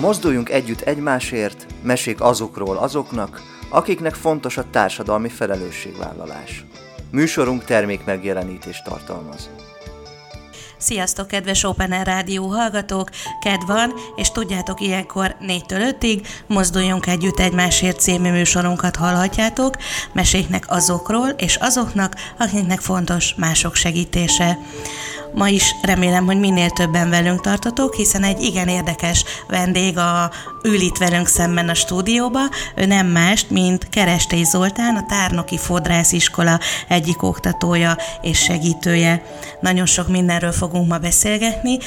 Mozduljunk együtt egymásért, mesék azokról azoknak, akiknek fontos a társadalmi felelősségvállalás. Műsorunk termék megjelenítést tartalmaz. Sziasztok, kedves Open Air Rádió hallgatók! Ked van, és tudjátok, ilyenkor 4-től 5-ig Mozduljunk Együtt Egymásért című műsorunkat hallhatjátok, meséknek azokról és azoknak, akiknek fontos mások segítése. Ma is remélem, hogy minél többen velünk tartotok, hiszen egy igen érdekes vendég a, ül itt velünk szemben a stúdióba. Ő nem más, mint Kerestély Zoltán, a Tárnoki Fodrásziskola egyik oktatója és segítője. Nagyon sok mindenről fogunk ma beszélgetni,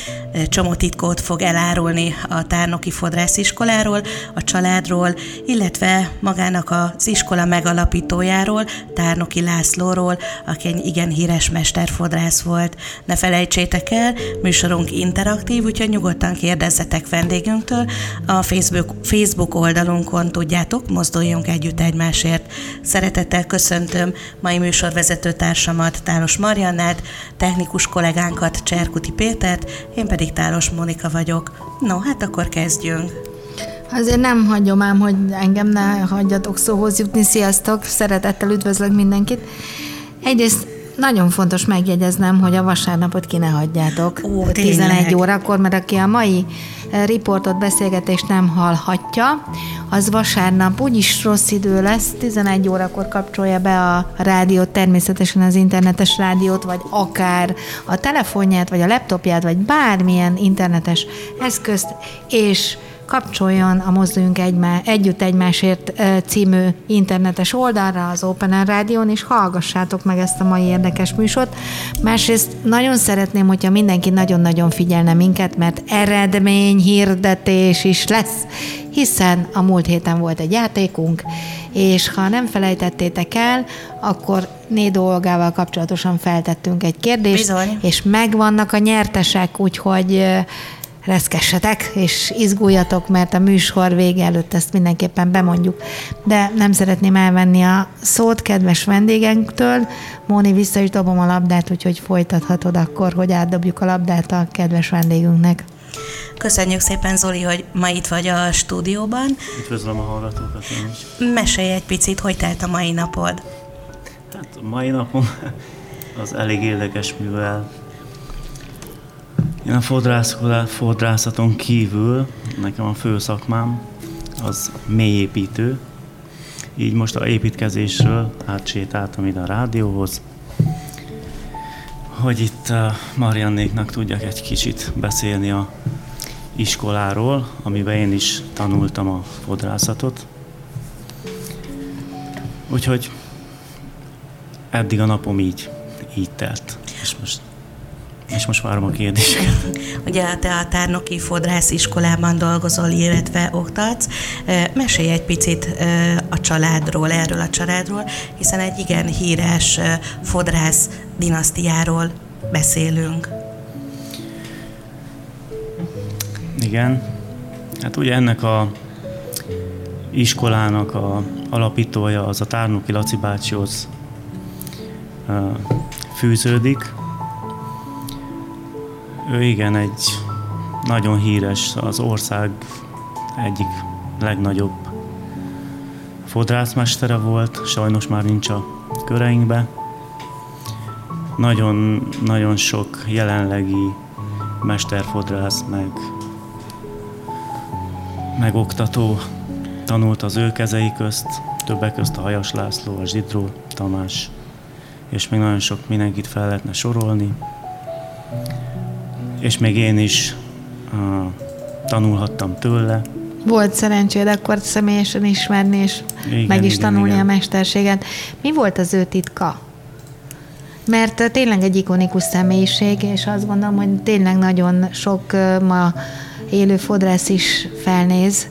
csomó titkót fog elárulni a Tárnoki Fodrásziskoláról, a családról, illetve magának az iskola megalapítójáról, Tárnoki Lászlóról, aki egy igen híres mesterfodrász volt. Ne felejtsétek el, műsorunk interaktív, úgyhogy nyugodtan kérdezzetek vendégünktől. A Facebook, Facebook oldalunkon tudjátok, mozduljunk együtt egymásért. Szeretettel köszöntöm mai műsorvezető társamat, Tálos Mariannát, technikus kollégánkat, Cserkuti Pétert, én pedig Tálos Monika vagyok. No, hát akkor kezdjünk. Azért nem hagyom ám, hogy engem ne hagyjatok szóhoz jutni. Sziasztok, szeretettel üdvözlök mindenkit. Egyrészt nagyon fontos megjegyeznem, hogy a vasárnapot ki ne hagyjátok Ó, 11 tényleg. órakor, mert aki a mai riportot, beszélgetést nem hallhatja, az vasárnap úgyis rossz idő lesz, 11 órakor kapcsolja be a rádiót, természetesen az internetes rádiót, vagy akár a telefonját, vagy a laptopját, vagy bármilyen internetes eszközt, és kapcsoljon a Mozduljunk egymá, Együtt Egymásért című internetes oldalra az Open Air Rádión, és hallgassátok meg ezt a mai érdekes műsort. Másrészt nagyon szeretném, hogyha mindenki nagyon-nagyon figyelne minket, mert eredmény hirdetés is lesz, hiszen a múlt héten volt egy játékunk, és ha nem felejtettétek el, akkor Nédo Olgával kapcsolatosan feltettünk egy kérdést, Bizony. és megvannak a nyertesek, úgyhogy reszkessetek, és izguljatok, mert a műsor vége előtt ezt mindenképpen bemondjuk. De nem szeretném elvenni a szót kedves vendégenktől. Móni, vissza is dobom a labdát, úgyhogy folytathatod akkor, hogy átdobjuk a labdát a kedves vendégünknek. Köszönjük szépen, Zoli, hogy ma itt vagy a stúdióban. Üdvözlöm a hallgatókat. Mesélj egy picit, hogy telt a mai napod. Hát a mai napom az elég érdekes, mivel én a fodrászaton kívül, nekem a fő szakmám az mélyépítő, így most a építkezésről átsétáltam ide a rádióhoz, hogy itt Mariannéknak tudjak egy kicsit beszélni a iskoláról, amiben én is tanultam a fodrászatot. Úgyhogy eddig a napom így, így telt. És most, és most várom a kérdéseket. Ugye te a Tárnoki Fodrász iskolában dolgozol, illetve oktatsz. Mesélj egy picit a családról, erről a családról, hiszen egy igen híres fodrász dinasztiáról beszélünk. Igen. Hát ugye ennek a iskolának a alapítója az a Tárnoki Laci bácsihoz fűződik. Ő igen, egy nagyon híres, az ország egyik legnagyobb fodrászmestere volt, sajnos már nincs a köreinkbe. Nagyon, nagyon sok jelenlegi mesterfodrász, meg megoktató tanult az ő kezei közt, többek közt a Hajas László, a Zsidró, Tamás, és még nagyon sok mindenkit fel lehetne sorolni. És még én is uh, tanulhattam tőle. Volt szerencséd akkor személyesen ismerni, és Igen, meg is igen, tanulni igen. a mesterséget. Mi volt az ő titka? Mert tényleg egy ikonikus személyiség, és azt gondolom, hogy tényleg nagyon sok ma élő fodrász is felnéz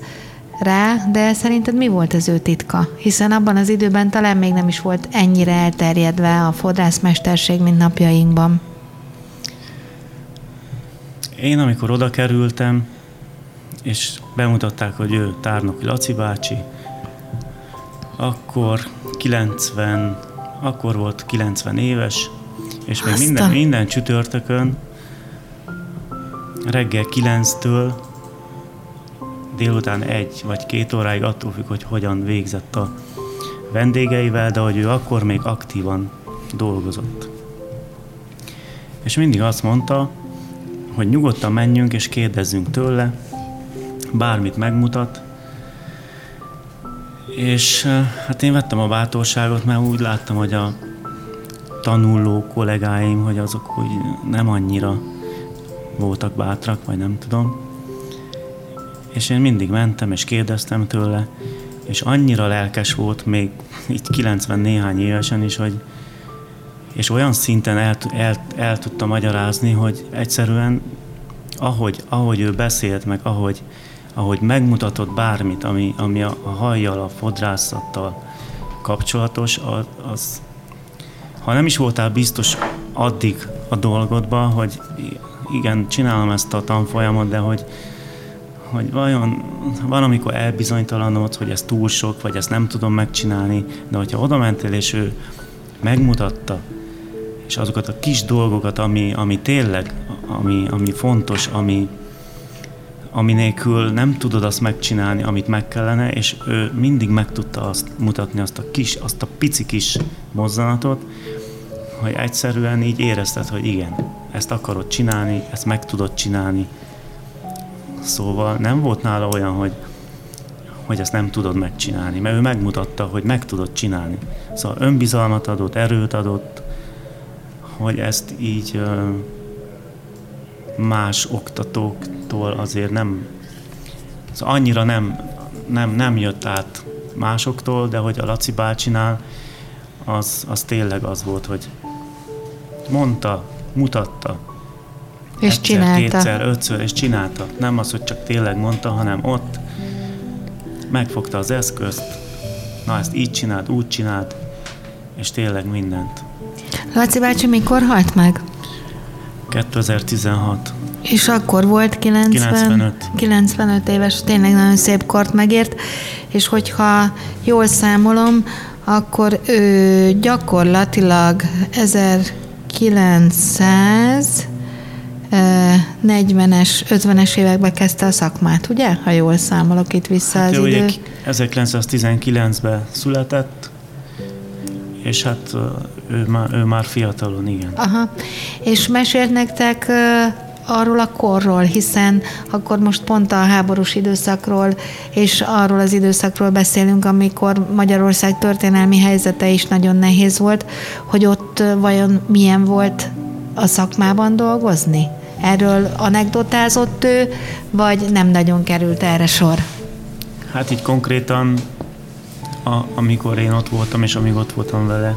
rá, de szerinted mi volt az ő titka? Hiszen abban az időben talán még nem is volt ennyire elterjedve a fodrászmesterség, mint napjainkban. Én amikor oda kerültem, és bemutatták, hogy ő Tárnoki Laci bácsi, akkor 90, akkor volt 90 éves, és még minden, minden csütörtökön reggel 9-től délután egy vagy két óráig attól függ, hogy hogyan végzett a vendégeivel, de hogy ő akkor még aktívan dolgozott. És mindig azt mondta, hogy nyugodtan menjünk és kérdezzünk tőle, bármit megmutat, és hát én vettem a bátorságot, mert úgy láttam, hogy a tanuló kollégáim, hogy azok úgy nem annyira voltak bátrak, vagy nem tudom. És én mindig mentem, és kérdeztem tőle, és annyira lelkes volt még így 90 néhány évesen is, hogy és olyan szinten el, el, el tudta magyarázni, hogy egyszerűen ahogy, ahogy ő beszélt, meg ahogy, ahogy megmutatott bármit, ami, ami a, a hajjal, a fodrászattal kapcsolatos, az, az, ha nem is voltál biztos addig a dolgodban, hogy igen, csinálom ezt a tanfolyamot, de hogy, hogy vajon van, amikor elbizonytalanodsz, hogy ez túl sok, vagy ezt nem tudom megcsinálni, de hogyha oda mentél, és ő megmutatta, és azokat a kis dolgokat, ami, ami tényleg, ami, ami fontos, ami, ami nélkül nem tudod azt megcsinálni, amit meg kellene, és ő mindig meg tudta azt mutatni, azt a kis, azt a pici kis mozzanatot, hogy egyszerűen így érezted, hogy igen, ezt akarod csinálni, ezt meg tudod csinálni. Szóval nem volt nála olyan, hogy, hogy ezt nem tudod megcsinálni, mert ő megmutatta, hogy meg tudod csinálni. Szóval önbizalmat adott, erőt adott, hogy ezt így más oktatóktól azért nem, szóval annyira nem, nem, nem jött át másoktól, de hogy a Laci bácsinál az, az tényleg az volt, hogy mondta, mutatta. És egyszer, csinálta. Kétszer, ötször, és csinálta. Nem az, hogy csak tényleg mondta, hanem ott megfogta az eszközt, na ezt így csináld, úgy csináld, és tényleg mindent. Laci bácsi mikor halt meg? 2016. És akkor volt 90, 95. 95 éves, tényleg nagyon szép kort megért, és hogyha jól számolom, akkor ő gyakorlatilag 1900 40-es, 50-es években kezdte a szakmát, ugye? Ha jól számolok itt vissza Hát az ugye idő. 1919-ben született, és hát ő már, ő már fiatalon, igen. Aha. És mesélt nektek arról a korról, hiszen akkor most pont a háborús időszakról és arról az időszakról beszélünk, amikor Magyarország történelmi helyzete is nagyon nehéz volt, hogy ott vajon milyen volt a szakmában dolgozni? Erről anekdotázott ő, vagy nem nagyon került erre sor? Hát így konkrétan, a, amikor én ott voltam, és amíg ott voltam vele,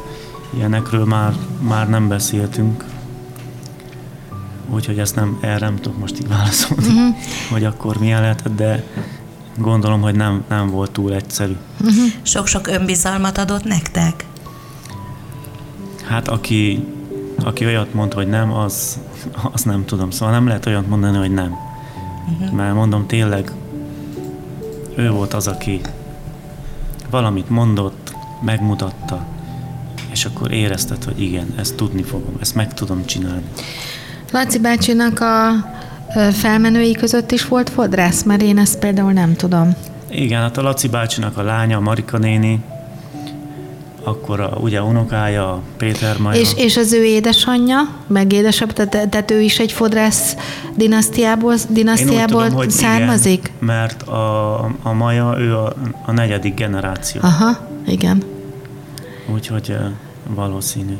ilyenekről már, már nem beszéltünk. Úgyhogy ezt nem, erre nem tudok most így válaszolni, uh-huh. hogy akkor milyen lehetett, de gondolom, hogy nem, nem volt túl egyszerű. Sok-sok önbizalmat adott nektek? Hát aki, aki olyat mond, hogy nem, az, az nem tudom. Szóval nem lehet olyat mondani, hogy nem. Uh-huh. Mert mondom, tényleg ő volt az, aki valamit mondott, megmutatta, és akkor érezted, hogy igen, ezt tudni fogom, ezt meg tudom csinálni. Laci bácsinak a felmenői között is volt fodrász, mert én ezt például nem tudom. Igen, hát a Laci bácsinak a lánya, a Marika néni, akkor a, ugye unokája, a Péter Maja. És, és az ő édesanyja, meg édesapja, tehát, tehát ő is egy fodrász dinasztiából, dinasztiából tudom, származik? Igen, mert a, a Maja, ő a, a negyedik generáció. Aha, igen. Úgyhogy valószínű.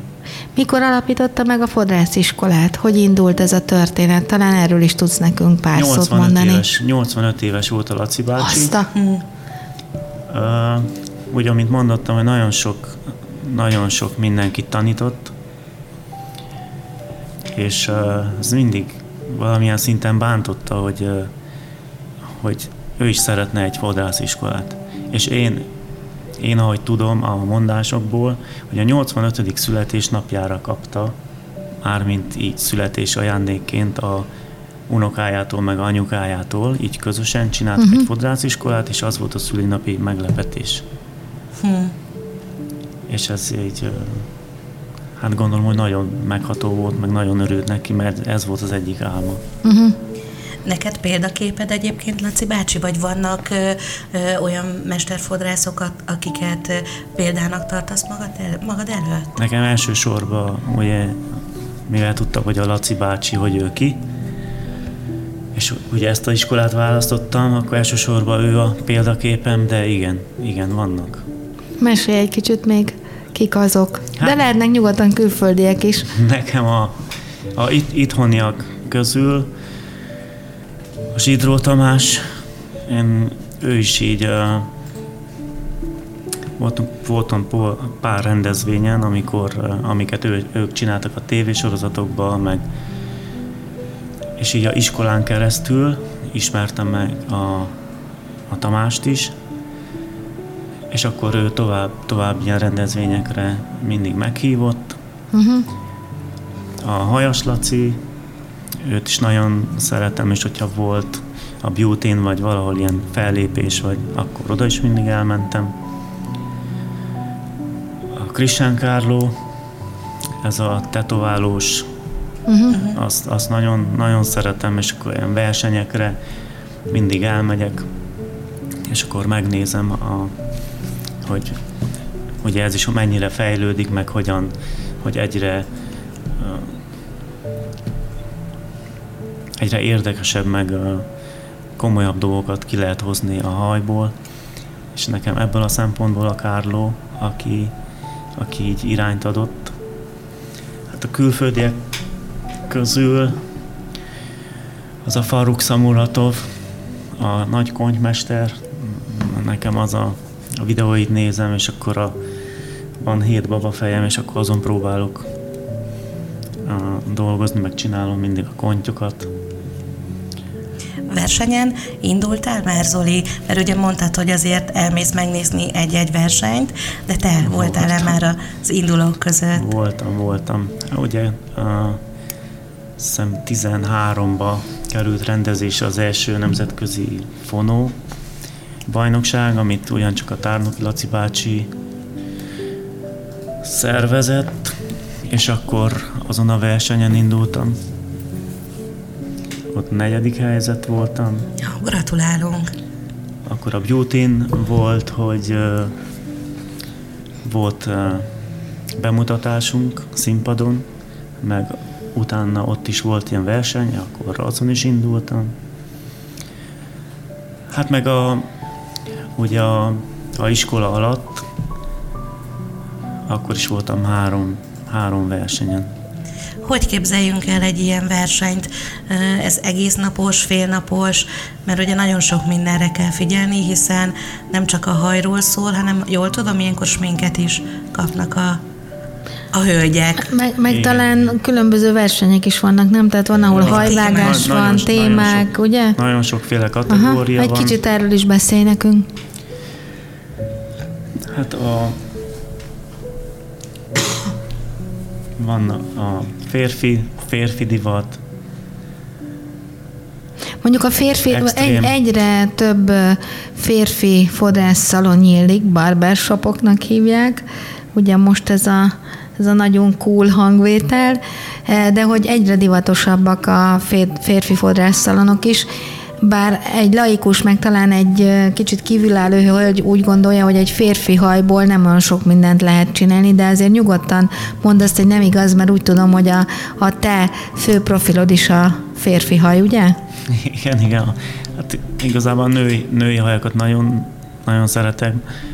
Mikor alapította meg a fodrásziskolát? Hogy indult ez a történet? Talán erről is tudsz nekünk pár szót 85 mondani. éves, 85 éves volt a Laci bácsi. Azt a... Uh, úgy, amint mondottam, hogy nagyon sok, nagyon sok mindenkit tanított, és ez mindig valamilyen szinten bántotta, hogy, hogy ő is szeretne egy fodrásziskolát. És én, én, ahogy tudom a mondásokból, hogy a 85. születésnapjára kapta, mármint így születés ajándékként a unokájától, meg anyukájától, így közösen csináltak uh-huh. egy fodrásziskolát, és az volt a szülinapi meglepetés. Hm. És ez így, hát gondolom, hogy nagyon megható volt, meg nagyon örült neki, mert ez volt az egyik álma. Neked példaképed egyébként, Laci bácsi, vagy vannak ö, ö, olyan mesterfodrászokat, akiket ö, példának tartasz magad, el, magad előtt? Nekem elsősorban, ugye, mivel tudtam, hogy a Laci bácsi, hogy ő ki, és ugye ezt a iskolát választottam, akkor elsősorban ő a példaképem, de igen, igen, vannak. Mesélj egy kicsit még, kik azok. De Hát- lehetnek nyugodtan külföldiek is. Nekem a, a it, itthoniak közül a Zsidró Tamás, én, ő is így uh, voltam po- pár rendezvényen, amikor, uh, amiket ő, ők csináltak a tévésorozatokban, meg és így a iskolán keresztül ismertem meg a, a Tamást is, és akkor ő tovább, tovább ilyen rendezvényekre mindig meghívott, Uh-huh. a Hajas Laci, őt is nagyon szeretem, és hogyha volt a beauty vagy valahol ilyen fellépés, vagy akkor oda is mindig elmentem. A Christian Carlo, ez a tetoválós, Uh-huh. azt, azt nagyon, nagyon szeretem, és akkor ilyen versenyekre mindig elmegyek, és akkor megnézem, a, hogy ugye ez is mennyire fejlődik, meg hogyan, hogy egyre egyre érdekesebb, meg komolyabb dolgokat ki lehet hozni a hajból, és nekem ebből a szempontból a Kárló, aki, aki így irányt adott. Hát a külföldiek közül az a Faruk Samuratov, a nagy konymester, nekem az a, a videóit nézem, és akkor a, van hét baba fejem, és akkor azon próbálok a, dolgozni, meg csinálom mindig a kontyokat. Versenyen indultál már, Zoli? Mert ugye mondtad, hogy azért elmész megnézni egy-egy versenyt, de te voltál-e már az indulók között? Voltam, voltam. Ugye a, szem 13-ba került rendezésre az első nemzetközi fonó bajnokság, amit ugyancsak a Tárnoki Laci bácsi szervezett, és akkor azon a versenyen indultam. Ott negyedik helyzet voltam. Ja, gratulálunk! Akkor a beauty volt, hogy ö, volt ö, bemutatásunk színpadon, meg utána ott is volt ilyen verseny, akkor azon is indultam. Hát meg a, ugye a, a iskola alatt, akkor is voltam három, három versenyen. Hogy képzeljünk el egy ilyen versenyt? Ez egész napos, félnapos, mert ugye nagyon sok mindenre kell figyelni, hiszen nem csak a hajról szól, hanem jól tudom, ilyenkor sminket is kapnak a, a hölgyek. Meg, meg Igen. talán különböző versenyek is vannak, nem? Tehát van, ahol hajvágás van, Nagyon- nagyon témák, sok- ugye? Nagyon sokféle Aha, kategória egy van. kicsit erről is beszélj nekünk. Hát a... Van a, férfi, férfi divat, Mondjuk a férfi, egy, egyre több férfi fodrásszalon nyílik, barbershopoknak hívják. Ugye most ez a, ez a nagyon cool hangvétel, eh, de hogy egyre divatosabbak a fér- férfi fodrásszalonok is. Bár egy laikus, meg talán egy ö, kicsit kívülálló hölgy úgy gondolja, hogy egy férfi hajból nem olyan sok mindent lehet csinálni, de azért nyugodtan mondd azt, hogy nem igaz, mert úgy tudom, hogy a, a te fő profilod is a férfi haj, ugye? Igen, igen. Hát igazából női, női hajakat nagyon, nagyon szeretek ö,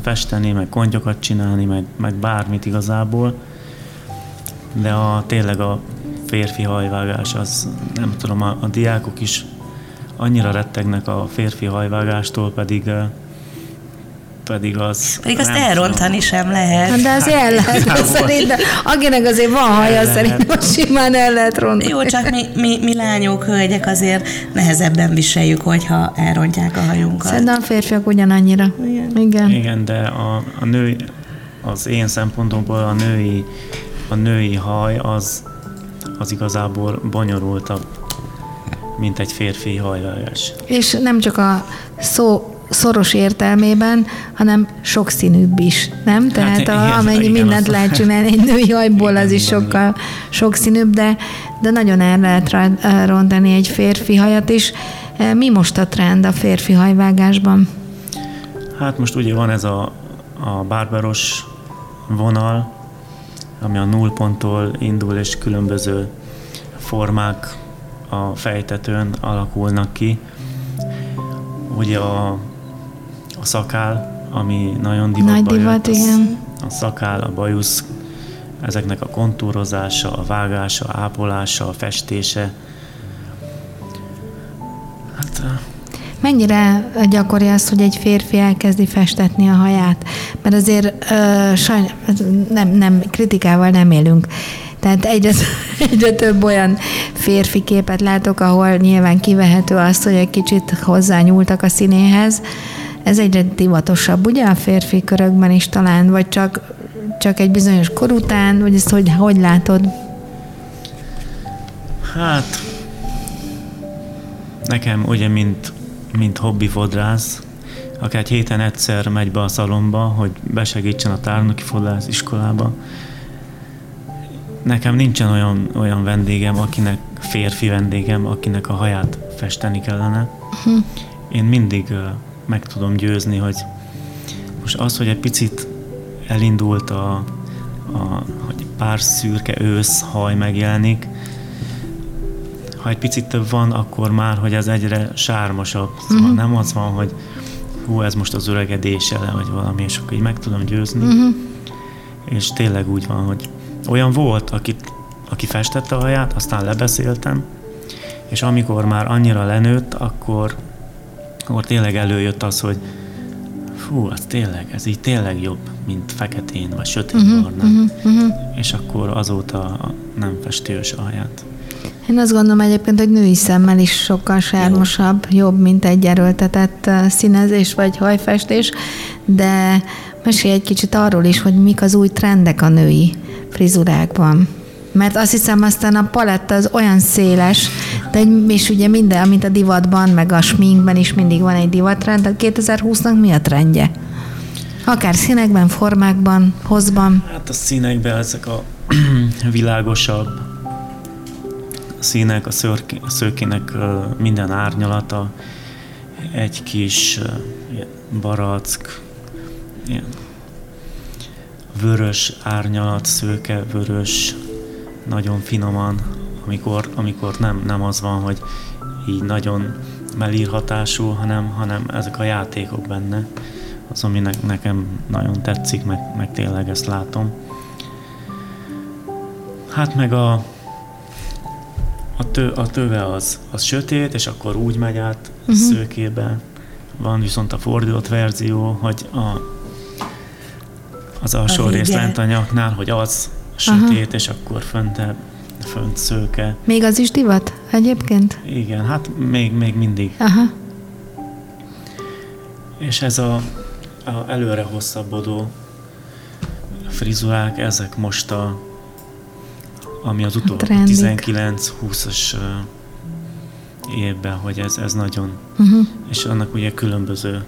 festeni, meg kontyokat csinálni, meg, meg bármit igazából. De a, tényleg a férfi hajvágás, az nem tudom, a, a diákok is annyira rettegnek a férfi hajvágástól, pedig pedig az... Pedig azt elrontani sem lehet. Hát de azért el lehet, szerintem, akinek azért van haja, El lehet. szerintem azt simán el lehet rontani. Jó, csak mi, mi, mi lányok, hölgyek azért nehezebben viseljük, hogyha elrontják a hajunkat. Szerintem a férfiak ugyanannyira. Igen. Igen. Igen, de a, a nő, az én szempontomból a női, a női haj az, az igazából bonyolultabb, mint egy férfi hajvágás. És nem csak a szó szoros értelmében, hanem sokszínűbb is, nem? Tehát Hát a, igen, amennyi igen, mindent azt- lehet csinálni egy női hajból, Igen, az is sokkal sokszínűbb, de, de nagyon el lehet eh, rontani egy férfi hajat is. Eh, Mi most a trend a férfi hajvágásban? Hát most ugye van ez a, a bárberos vonal, ami a nullponttól indul, és különböző formák a fejtetőn alakulnak ki. Ugye a szakál, ami nagyon divatba Nagy divat, jött, igen. A szakál, a bajusz, ezeknek a kontúrozása, a vágása, ápolása, a festése. Hát Mennyire gyakori az, hogy egy férfi elkezdi festetni a haját? Mert azért ö, sajn, nem, nem, kritikával nem élünk. Tehát egyre, egyre több olyan férfi képet látok, ahol nyilván kivehető az, hogy egy kicsit hozzányúltak a színéhez. Ez egyre divatosabb, ugye a férfi körökben is talán, vagy csak, csak egy bizonyos kor után, vagy ezt hogy, hogy látod? Hát, nekem ugye, mint, mint hobbi fodrász, akár egy héten egyszer megy be a szalomba, hogy besegítsen a tárnoki fodrász iskolába. Nekem nincsen olyan, olyan vendégem, akinek férfi vendégem, akinek a haját festeni kellene. Én mindig meg tudom győzni, hogy most az, hogy egy picit elindult a, a hogy pár szürke ősz haj megjelenik, ha egy picit több van, akkor már, hogy ez egyre sármosabb. Szóval uh-huh. nem az van, hogy hú, ez most az öregedése, vagy valami, és akkor így meg tudom győzni. Uh-huh. És tényleg úgy van, hogy olyan volt, akit, aki festette a haját, aztán lebeszéltem, és amikor már annyira lenőtt, akkor, akkor tényleg előjött az, hogy fú, az tényleg, ez így tényleg jobb, mint feketén, vagy sötét uh-huh, uh-huh, uh-huh. És akkor azóta nem festi ő se a haját. Én azt gondolom egyébként, hogy női szemmel is sokkal sármosabb, jobb, mint egy erőltetett színezés vagy hajfestés, de mesélj egy kicsit arról is, hogy mik az új trendek a női frizurákban. Mert azt hiszem aztán a paletta az olyan széles, de és ugye minden, mint a divatban, meg a sminkben is mindig van egy divatrend, de 2020-nak mi a trendje? Akár színekben, formákban, hozban. Hát a színekben ezek a világosabb színek, a, szörké, a szőkének minden árnyalata, egy kis barack, ilyen vörös árnyalat, szőke, vörös, nagyon finoman, amikor, amikor nem, nem az van, hogy így nagyon melír hatású, hanem, hanem ezek a játékok benne, az, ami ne, nekem nagyon tetszik, meg, meg tényleg ezt látom. Hát meg a, a, tő, a töve az, az sötét, és akkor úgy megy át uh-huh. szőkébe. Van viszont a fordított verzió, hogy a, az alsó A rész lent a nyaknál, hogy az sötét, és akkor föntebb, fönt szőke. Még az is divat egyébként? Igen, hát még, még mindig. Aha. És ez a, a előre hosszabbodó frizurák, ezek most a, ami az trendik. 19-20-as ö, évben, hogy ez, ez nagyon, Uh-huh. és annak ugye különböző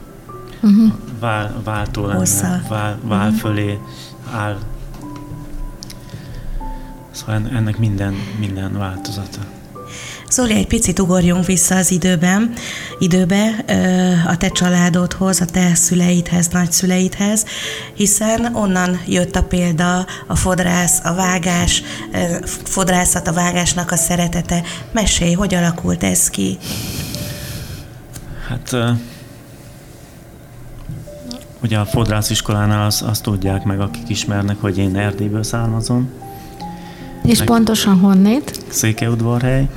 Uh-huh. vál, váltó lenne, vál, vál fölé áll. Szóval en- ennek minden, minden változata. Zoli, egy picit ugorjunk vissza az időben, időbe, a te családodhoz, a te szüleidhez, nagyszüleidhez, hiszen onnan jött a példa, a fodrász, a vágás, fodrászat, a vágásnak a szeretete. Mesélj, hogy alakult ez ki? Hát ugye a fodrásziskolánál azt, azt tudják meg, akik ismernek, hogy én Erdélyből származom, És pontosan honnét? Székelyudvarhely,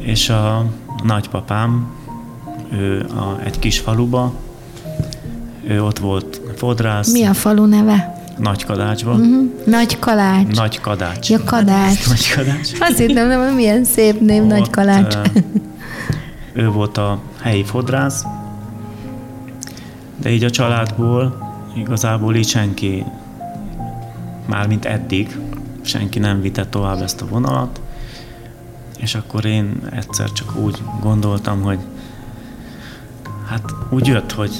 és a nagypapám, ő a, egy kis faluba, ő ott volt fodrász, Mi a falu neve? Nagykadácsban, Uh-huh. Nagy Kalács. Nagy Kadács. Ja, Kadács. Nagy Kadács. Azt hittem, nem, milyen szép név, Nagy Ott, Kalács. ö, ő volt a helyi fodrász, de így a családból igazából így senki, mármint eddig, senki nem vitte tovább ezt a vonalat, és akkor én egyszer csak úgy gondoltam, hogy Hát úgy jött, hogy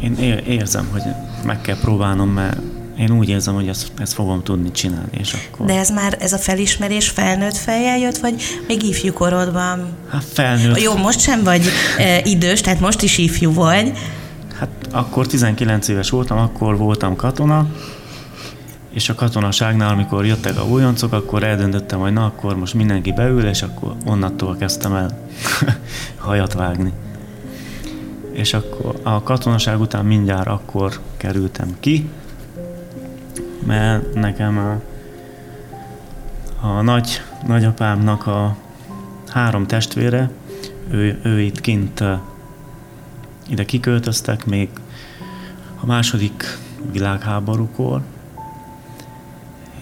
én érzem, hogy meg kell próbálnom, mert én úgy érzem, hogy ezt, ezt fogom tudni csinálni, és akkor... De ez már, ez a felismerés felnőtt fejjel jött, vagy még ifjú korodban? Hát felnőtt. Jó, most sem vagy e, idős, tehát most is ifjú vagy. Hát akkor 19 éves voltam, akkor voltam katona, és a katonaságnál, amikor jöttek a újoncok, akkor eldöntöttem, hogy na, akkor most mindenki beül, és akkor onnattól kezdtem el hajat vágni. És akkor a katonaság után mindjárt akkor kerültem ki, mert nekem a, a nagy, nagyapámnak a három testvére, ő, ő itt kint ide kiköltöztek még a második világháborúkor,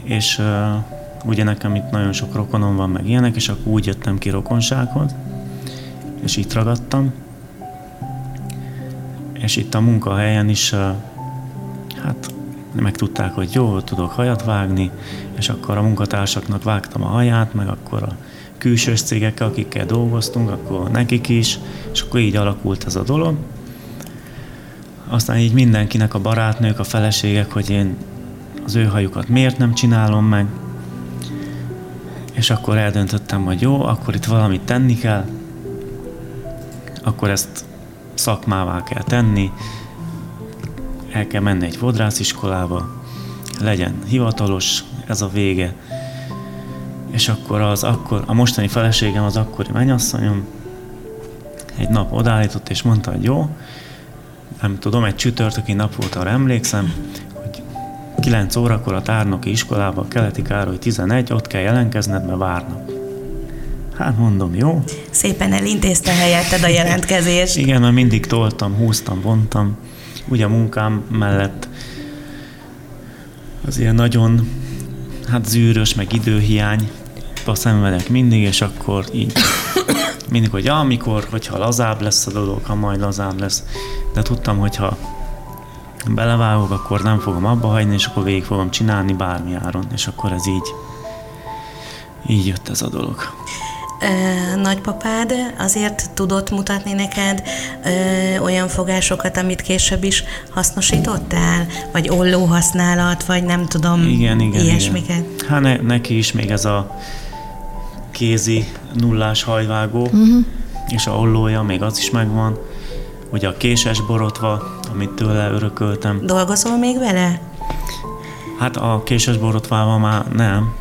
és uh, ugye nekem itt nagyon sok rokonom van, meg ilyenek, és akkor úgy jöttem ki rokonsághoz, és itt ragadtam. És itt a munkahelyen is, uh, hát megtudták, hogy jó, tudok hajat vágni, és akkor a munkatársaknak vágtam a haját, meg akkor a külsős cégekkel, akikkel dolgoztunk, akkor nekik is, és akkor így alakult ez a dolog. Aztán így mindenkinek a barátnők, a feleségek, hogy én az ő hajukat miért nem csinálom meg, és akkor eldöntöttem, hogy jó, akkor itt valamit tenni kell, akkor ezt szakmává kell tenni, el kell menni egy fodrásziskolába, legyen hivatalos, ez a vége. És akkor az akkor, a mostani feleségem, az akkori mennyasszonyom egy nap odállított és mondta, hogy jó, nem tudom, egy csütörtöki nap volt, arra emlékszem, 9 órakor a tárnoki iskolában, Keleti Károly 11, ott kell jelenkezned, mert várnak. Hát mondom, jó. Szépen elintézte helyetted a jelentkezést. Igen, mert mindig toltam, húztam, vontam ugye a munkám mellett az ilyen nagyon hát zűrös, meg időhiány a szenvedek mindig, és akkor így mindig, hogy amikor, hogyha lazább lesz a dolog, ha majd lazább lesz, de tudtam, hogyha belevágok, akkor nem fogom abba hagyni, és akkor végig fogom csinálni bármi áron, és akkor ez így, így jött ez a dolog nagypapád azért tudott mutatni neked ö, olyan fogásokat, amit később is hasznosítottál? Vagy olló használat, vagy nem tudom, igen, igen, ilyesmiket? Igen. Hát ne, neki is még ez a kézi nullás hajvágó, uh-huh. és a ollója, még az is megvan. Ugye a késes borotva, amit tőle örököltem. Dolgozol még vele? Hát a késes borotvával már nem,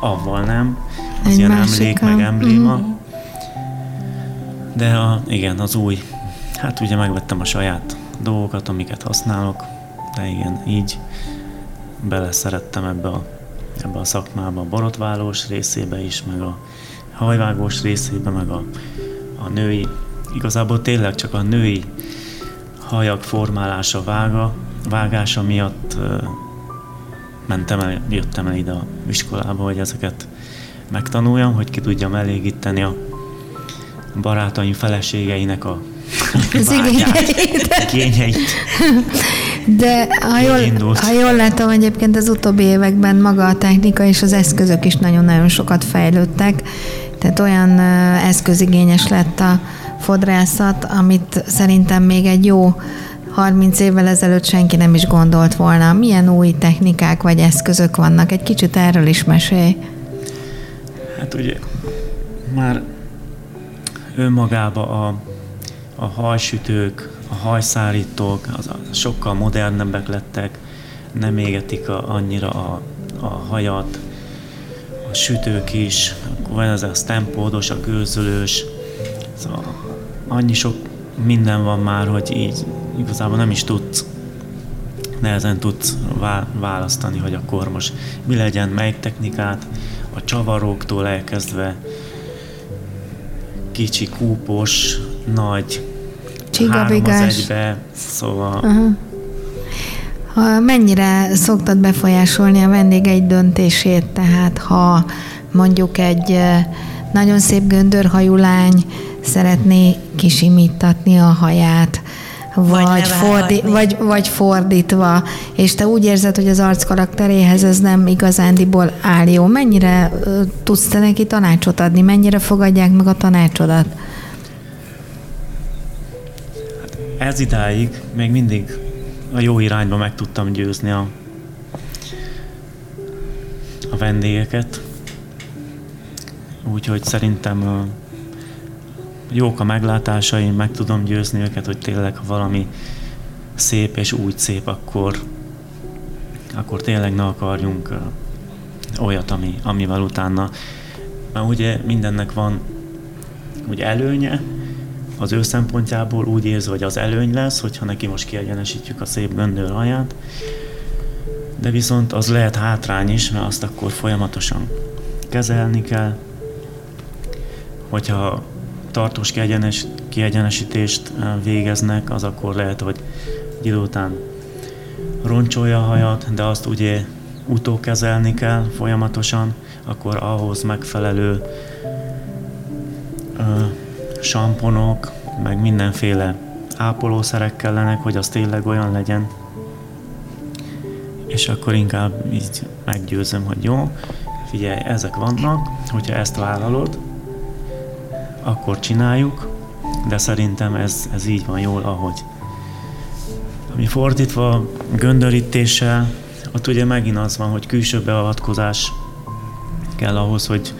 avval nem, az Egy ilyen emlék, meg embléma. Mm. De a, igen, az új. Hát ugye megvettem a saját dolgokat, amiket használok, de igen, így beleszerettem ebbe a, ebbe a szakmába, a borotválós részébe is, meg a hajvágós részébe, meg a, a női, igazából tényleg csak a női hajak formálása, vága, vágása miatt mentem el, jöttem el ide a iskolába, hogy ezeket megtanuljam, hogy ki tudjam elégíteni a barátaim feleségeinek a az igényeit. De ha jól, ha jól látom, egyébként az utóbbi években maga a technika és az eszközök is nagyon-nagyon sokat fejlődtek, tehát olyan eszközigényes lett a fodrászat, amit szerintem még egy jó 30 évvel ezelőtt senki nem is gondolt volna. Milyen új technikák vagy eszközök vannak? Egy kicsit erről is mesélj. Hát ugye már önmagába a, a hajsütők, a hajszárítók az, sokkal modernebbek lettek, nem égetik a, annyira a, a hajat, a sütők is, van ez a stempódos, a gőzölős, szóval annyi sok minden van már, hogy így igazából nem is tudsz, nehezen tudsz választani, hogy akkor most mi legyen, melyik technikát, a csavaróktól elkezdve kicsi, kúpos, nagy, három az egybe, szóval... Uh-huh. Ha mennyire szoktad befolyásolni a vendégeid döntését, tehát ha mondjuk egy nagyon szép göndörhajú lány szeretné kisimítatni a haját, vagy, fordi, vagy, vagy fordítva, és te úgy érzed, hogy az arc karakteréhez ez nem igazándiból áll jó. Mennyire tudsz te neki tanácsot adni? Mennyire fogadják meg a tanácsodat? ez idáig még mindig a jó irányba meg tudtam győzni a, a vendégeket. Úgyhogy szerintem jók a meglátásaim, meg tudom győzni őket, hogy tényleg ha valami szép és úgy szép, akkor, akkor tényleg ne akarjunk olyat, ami, amivel utána, mert ugye mindennek van úgy előnye, az ő szempontjából úgy érzi, hogy az előny lesz, hogyha neki most kiegyenesítjük a szép göndör haját, de viszont az lehet hátrány is, mert azt akkor folyamatosan kezelni kell. Hogyha tartós kiegyenes, kiegyenesítést eh, végeznek, az akkor lehet, hogy egy idő után roncsolja a hajat, de azt ugye utókezelni kell folyamatosan, akkor ahhoz megfelelő ö, samponok, meg mindenféle ápolószerek kellenek, hogy az tényleg olyan legyen. És akkor inkább így meggyőzöm, hogy jó, figyelj, ezek vannak, hogyha ezt vállalod, akkor csináljuk, de szerintem ez, ez így van jól, ahogy. Ami fordítva göndörítéssel, ott ugye megint az van, hogy külső beavatkozás kell ahhoz, hogy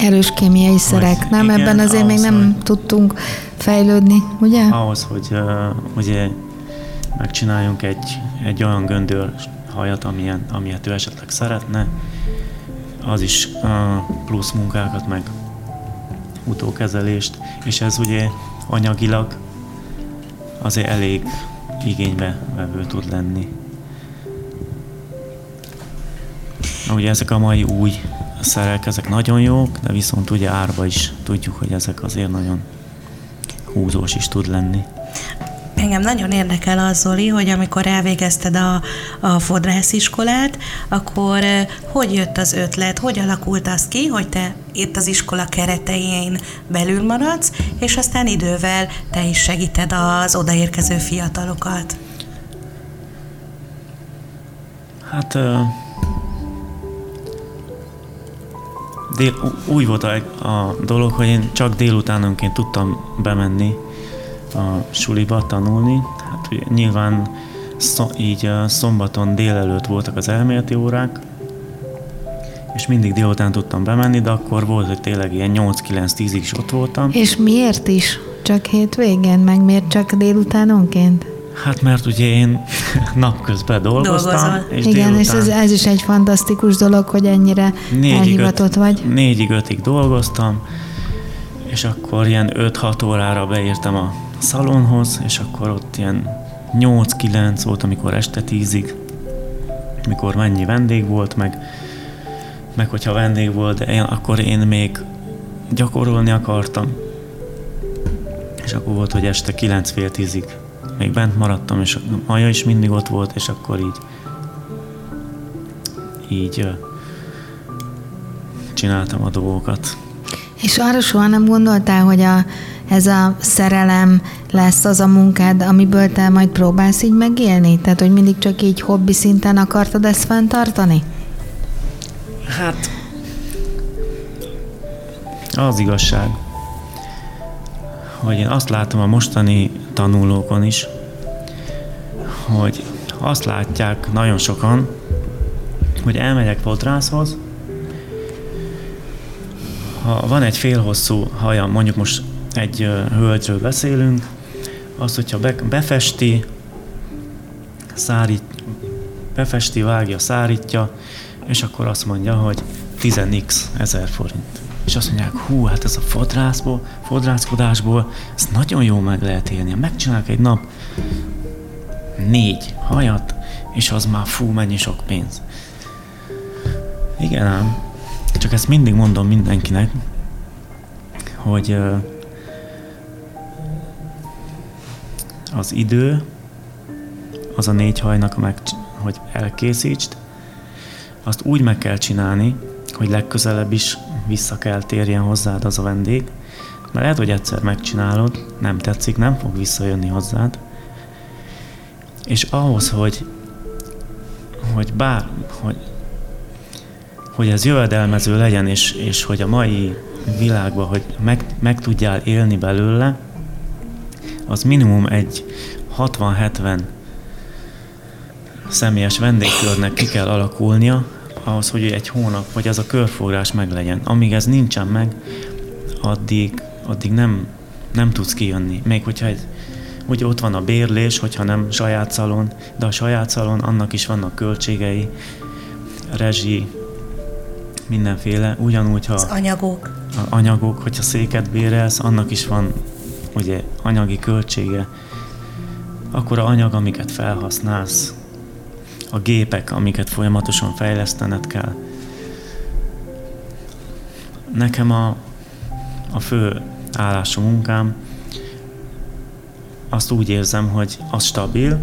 Erős kémiai szerek, nem? Igen, Ebben azért ahhoz, még nem hogy, tudtunk fejlődni, ugye? Ahhoz, hogy uh, ugye megcsináljunk egy, egy olyan göndör hajat, amilyen, amilyet ő esetleg szeretne, az is uh, plusz munkákat, meg utókezelést, és ez ugye anyagilag azért elég igénybe vevő tud lenni. Ugye ezek a mai új szerek, ezek nagyon jók, de viszont ugye árba is tudjuk, hogy ezek azért nagyon húzós is tud lenni. Engem nagyon érdekel az, Zoli, hogy amikor elvégezted a, a fodrásziskolát, akkor hogy jött az ötlet, hogy alakult az ki, hogy te itt az iskola keretein belül maradsz, és aztán idővel te is segíted az odaérkező fiatalokat? Hát dél, úgy volt a, a dolog, hogy én csak délutánonként tudtam bemenni a suliba tanulni. Hát ugye, nyilván szó, így szombaton délelőtt voltak az elméleti órák, és mindig délután tudtam bemenni, de akkor volt, hogy tényleg ilyen 8-9-10-ig is ott voltam. És miért is? Csak hétvégén, meg miért csak délutánonként? Hát mert ugye én napközben dolgoztam. Dolgozol. És Igen, délután... és ez, ez is egy fantasztikus dolog, hogy ennyire négyig elhivatott öt, vagy. Négyig, ötig dolgoztam, és akkor ilyen 5-6 órára beírtam a szalonhoz, és akkor ott ilyen 8-9 volt, amikor este 10-ig, mikor mennyi vendég volt, meg, meg hogyha vendég volt, de én, akkor én még gyakorolni akartam. És akkor volt, hogy este 9 fél 10-ig még bent maradtam, és a Maja is mindig ott volt, és akkor így így csináltam a dolgokat. És arra soha nem gondoltál, hogy a, ez a szerelem lesz az a munkád, amiből te majd próbálsz így megélni? Tehát, hogy mindig csak így hobbi szinten akartad ezt fenntartani? Hát, az igazság, hogy én azt látom a mostani tanulókon is, hogy azt látják nagyon sokan, hogy elmegyek fodrászhoz, ha van egy félhosszú haja, mondjuk most egy hölgyről beszélünk, az, hogyha be, befesti, szárít, befesti, vágja, szárítja, és akkor azt mondja, hogy 10x ezer forint és azt mondják, hú, hát ez a fodrászból, fodrászkodásból, ez nagyon jó meg lehet élni. Megcsinálok egy nap négy hajat, és az már fú, mennyi sok pénz. Igen ám, csak ezt mindig mondom mindenkinek, hogy az idő, az a négy hajnak, meg, hogy elkészítsd, azt úgy meg kell csinálni, hogy legközelebb is vissza kell térjen hozzád az a vendég, mert lehet, hogy egyszer megcsinálod, nem tetszik, nem fog visszajönni hozzád, és ahhoz, hogy, hogy bár, hogy, hogy ez jövedelmező legyen, és, és hogy a mai világban, hogy meg, meg tudjál élni belőle, az minimum egy, 60-70 személyes vendégkörnek ki kell alakulnia, ahhoz, hogy egy hónap, vagy az a körforgás meglegyen. Amíg ez nincsen meg, addig, addig nem, nem tudsz kijönni. Még hogyha egy, ugye ott van a bérlés, hogyha nem saját szalon, de a saját szalon, annak is vannak költségei, rezsi, mindenféle, ugyanúgy, ha... Az anyagok. A anyagok, hogyha széket bérelsz, annak is van ugye anyagi költsége. Akkor a anyag, amiket felhasználsz, a gépek, amiket folyamatosan fejlesztened kell. Nekem a, a fő állású munkám azt úgy érzem, hogy az stabil,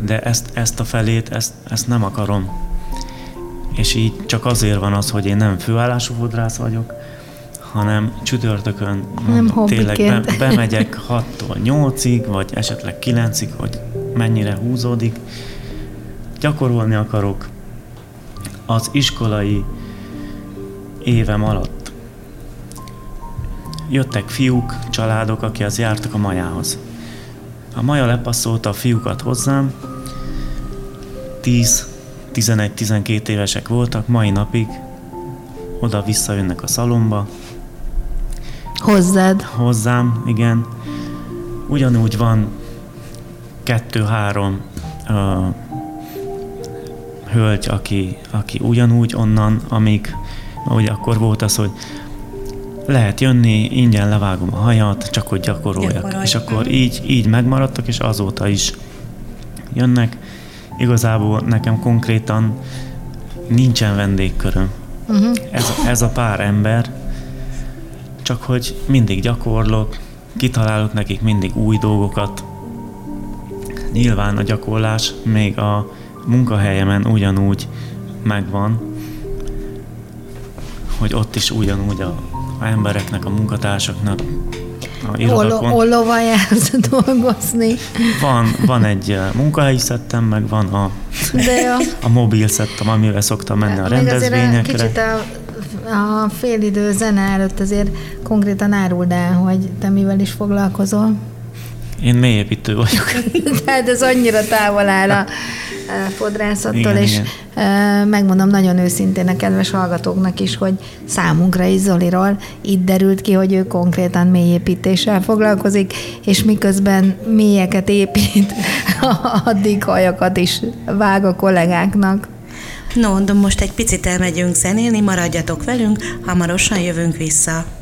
de ezt, ezt a felét, ezt, ezt nem akarom. És így csak azért van az, hogy én nem főállású fodrász vagyok, hanem csütörtökön nem tényleg be, bemegyek 6-tól 8-ig, vagy esetleg 9-ig, hogy mennyire húzódik. Gyakorolni akarok az iskolai évem alatt. Jöttek fiúk, családok, az jártak a majához. A maja lepasszolta a fiúkat hozzám, 10-11-12 évesek voltak, mai napig oda visszajönnek a szalomba. Hozzád? Hozzám, igen. Ugyanúgy van kettő-három uh, hölgy, aki, aki ugyanúgy onnan, amíg ugye akkor volt az, hogy lehet jönni, ingyen levágom a hajat, csak hogy gyakoroljak. Gyakorolj. És akkor így, így megmaradtak, és azóta is jönnek. Igazából nekem konkrétan nincsen vendégköröm. Uh-huh. Ez, ez a pár ember, csak hogy mindig gyakorlok, kitalálok nekik mindig új dolgokat, Nyilván a gyakorlás még a munkahelyemen ugyanúgy megvan, hogy ott is ugyanúgy a, a embereknek, a munkatársaknak a irodakon. Ollóval jársz dolgozni. Van, van egy eh, munkahelyi szettem, meg van a, De a, a mobil szettem, amivel szoktam menni a rendezvényekre. Kicsit a, a félidő zene előtt azért konkrétan áruld el, hogy te mivel is foglalkozol. Én mélyépítő vagyok. Tehát ez annyira távol áll a fodrászattól, igen, és igen. megmondom nagyon őszintén a kedves hallgatóknak is, hogy számunkra is Zoliról itt derült ki, hogy ő konkrétan mélyépítéssel foglalkozik, és miközben mélyeket épít, addig hajakat is vág a kollégáknak. No, de most egy picit elmegyünk zenélni, maradjatok velünk, hamarosan jövünk vissza.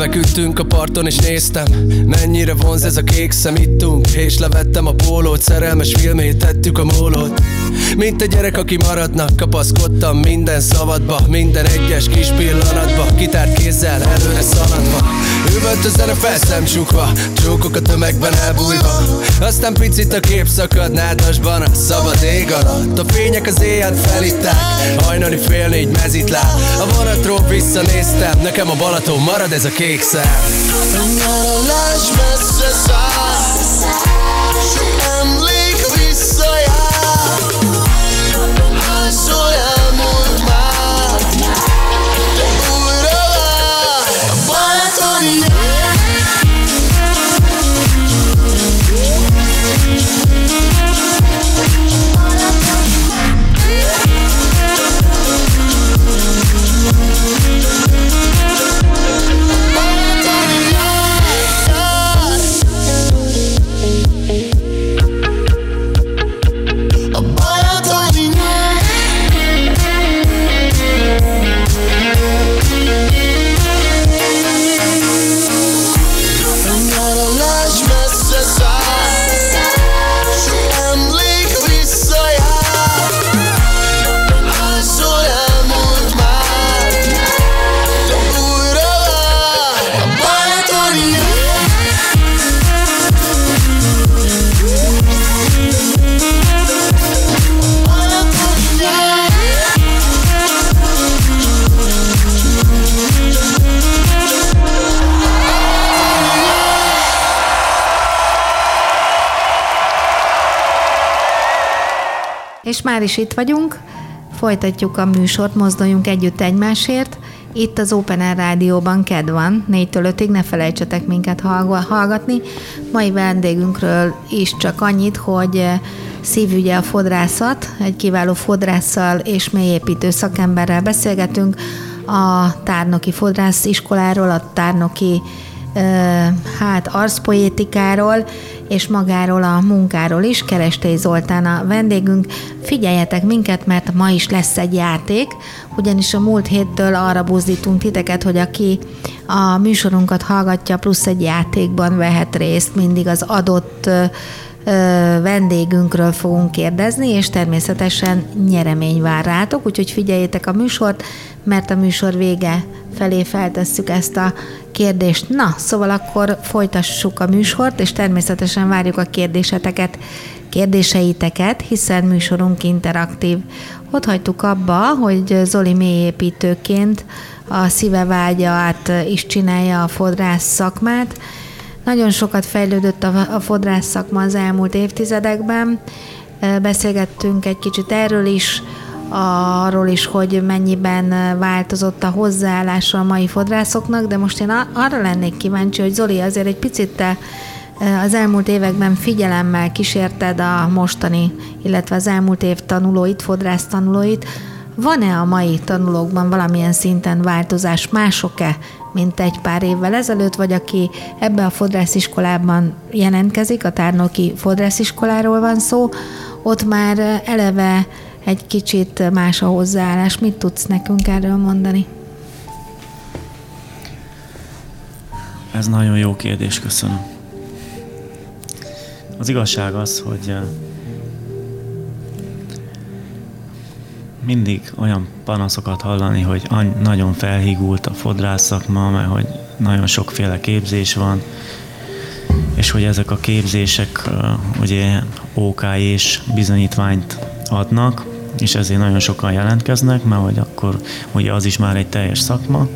Ültünk a parton és néztem Mennyire vonz ez a kék szem. Ittunk és levettem a pólót Szerelmes filmét tettük a mólót. Mint egy gyerek, aki maradnak Kapaszkodtam minden szavadba Minden egyes kis pillanatba Kitárt kézzel előre szaladva. Üvöltözzen a felszem csukva Csókok a tömegben elbújva. Aztán picit a kép szakad Nádasban a szabad ég alatt. A fények az éjjel felitták Hajnali fél négy mezitlát A vonatról visszanéztem Nekem a Balaton marad ez a kék szem És már is itt vagyunk, folytatjuk a műsort, mozduljunk együtt egymásért. Itt az Open Air Rádióban KED van, 4-től 5-ig, ne felejtsetek minket hallgatni. Mai vendégünkről is csak annyit, hogy eh, szívügye a fodrászat, egy kiváló fodrásszal és mélyépítő szakemberrel beszélgetünk a Tárnoki Fodrász iskoláról, a Tárnoki hát arszpoétikáról és magáról a munkáról is. Kerestei Zoltán a vendégünk. Figyeljetek minket, mert ma is lesz egy játék, ugyanis a múlt héttől arra buzdítunk titeket, hogy aki a műsorunkat hallgatja, plusz egy játékban vehet részt, mindig az adott vendégünkről fogunk kérdezni, és természetesen nyeremény vár rátok, úgyhogy figyeljétek a műsort, mert a műsor vége felé feltesszük ezt a kérdést. Na, szóval akkor folytassuk a műsort, és természetesen várjuk a kérdéseteket, kérdéseiteket, hiszen műsorunk interaktív. Ott hagytuk abba, hogy Zoli mélyépítőként a szíve vágyat is csinálja a fodrász szakmát, nagyon sokat fejlődött a fodrász szakma az elmúlt évtizedekben. Beszélgettünk egy kicsit erről is, arról is, hogy mennyiben változott a hozzáállása a mai fodrászoknak, de most én arra lennék kíváncsi, hogy Zoli, azért egy picit te az elmúlt években figyelemmel kísérted a mostani, illetve az elmúlt év tanulóit, fodrász tanulóit. Van-e a mai tanulókban valamilyen szinten változás? Mások-e, mint egy pár évvel ezelőtt, vagy aki ebbe a fodrásziskolában jelentkezik, a tárnoki fodrásziskoláról van szó, ott már eleve egy kicsit más a hozzáállás. Mit tudsz nekünk erről mondani? Ez nagyon jó kérdés, köszönöm. Az igazság az, hogy mindig olyan panaszokat hallani, hogy nagyon felhígult a fodrász szakma, mert hogy nagyon sokféle képzés van, és hogy ezek a képzések ugye OK és bizonyítványt adnak, és ezért nagyon sokan jelentkeznek, mert hogy akkor ugye az is már egy teljes szakma.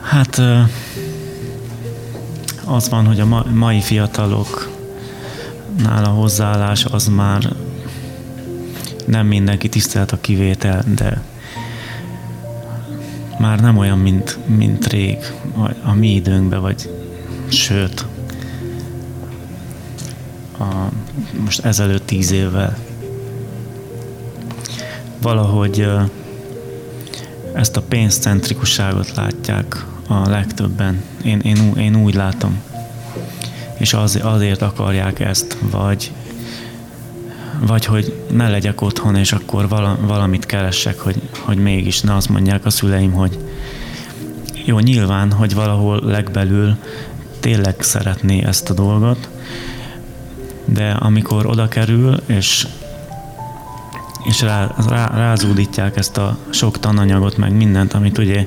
Hát az van, hogy a mai fiatalok a hozzáállás az már nem mindenki tisztelt a kivétel, de már nem olyan, mint, mint rég, a mi időnkben, vagy sőt, a, most ezelőtt tíz évvel. Valahogy ezt a pénzcentrikusságot látják a legtöbben. Én, én, én úgy látom. És az, azért akarják ezt, vagy vagy hogy ne legyek otthon, és akkor valamit keressek, hogy, hogy mégis ne azt mondják a szüleim, hogy jó, nyilván, hogy valahol legbelül tényleg szeretné ezt a dolgot, de amikor oda kerül, és, és rá, rá, rázúdítják ezt a sok tananyagot, meg mindent, amit ugye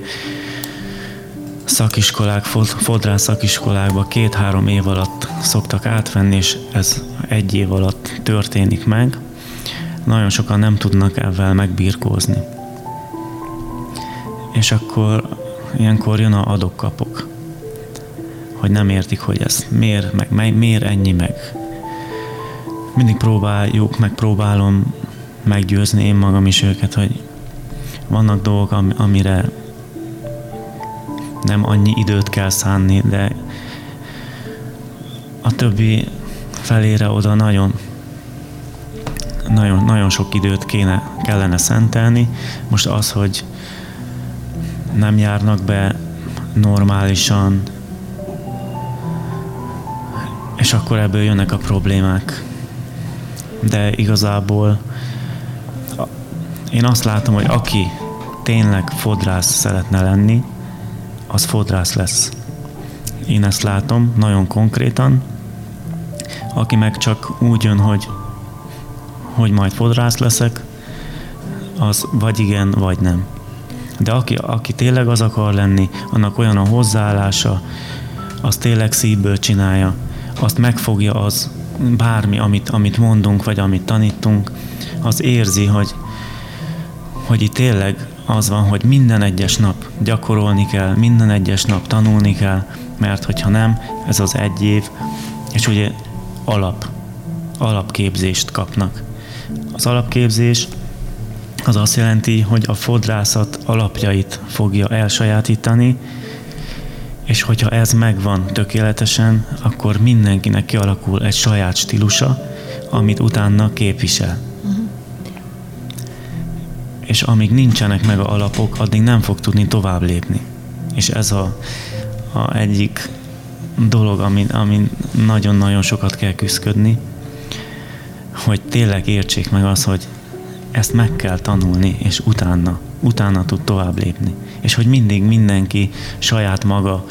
szakiskolák, fodrász szakiskolákba két-három év alatt szoktak átvenni, és ez egy év alatt történik meg. Nagyon sokan nem tudnak ezzel megbírkózni. És akkor ilyenkor jön a adok-kapok. Hogy nem értik, hogy ez miért, meg miért ennyi, meg mindig próbáljuk, meg próbálom meggyőzni én magam is őket, hogy vannak dolgok, amire nem annyi időt kell szánni, de a többi felére oda nagyon nagyon, nagyon sok időt kéne, kellene szentelni. Most az, hogy nem járnak be normálisan, és akkor ebből jönnek a problémák. De igazából én azt látom, hogy aki tényleg fodrász szeretne lenni, az fodrász lesz. Én ezt látom nagyon konkrétan. Aki meg csak úgy jön, hogy, hogy majd fodrász leszek, az vagy igen, vagy nem. De aki, aki tényleg az akar lenni, annak olyan a hozzáállása, az tényleg szívből csinálja, azt megfogja az bármi, amit, amit mondunk, vagy amit tanítunk, az érzi, hogy, hogy itt tényleg az van, hogy minden egyes nap gyakorolni kell, minden egyes nap tanulni kell, mert hogyha nem, ez az egy év, és ugye alap, alapképzést kapnak. Az alapképzés az azt jelenti, hogy a fodrászat alapjait fogja elsajátítani, és hogyha ez megvan tökéletesen, akkor mindenkinek kialakul egy saját stílusa, amit utána képvisel. Uh-huh. És amíg nincsenek meg a alapok, addig nem fog tudni tovább lépni. És ez a, a egyik dolog, amin, amin nagyon-nagyon sokat kell küzdködni, hogy tényleg értsék meg az, hogy ezt meg kell tanulni, és utána, utána tud tovább lépni. És hogy mindig mindenki saját maga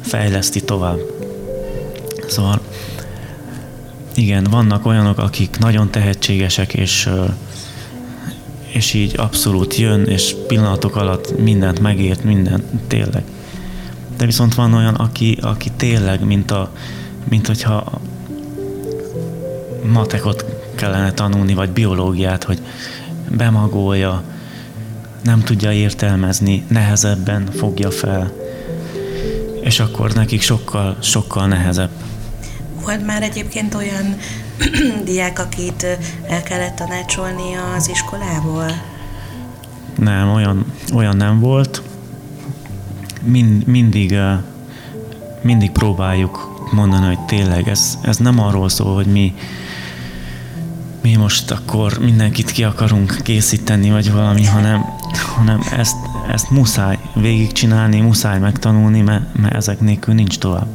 fejleszti tovább. Szóval igen, vannak olyanok, akik nagyon tehetségesek, és, és így abszolút jön, és pillanatok alatt mindent megért, mindent tényleg. De viszont van olyan, aki, aki tényleg, mint, a, mint hogyha matekot kellene tanulni, vagy biológiát, hogy bemagolja, nem tudja értelmezni, nehezebben fogja fel, és akkor nekik sokkal, sokkal nehezebb. Volt már egyébként olyan diák, akit el kellett tanácsolni az iskolából? Nem, olyan, olyan nem volt. Mind, mindig, mindig próbáljuk mondani, hogy tényleg ez, ez nem arról szól, hogy mi mi most akkor mindenkit ki akarunk készíteni, vagy valami, hanem, hanem ezt, ezt muszáj végigcsinálni, muszáj megtanulni, mert, mert ezek nélkül nincs tovább.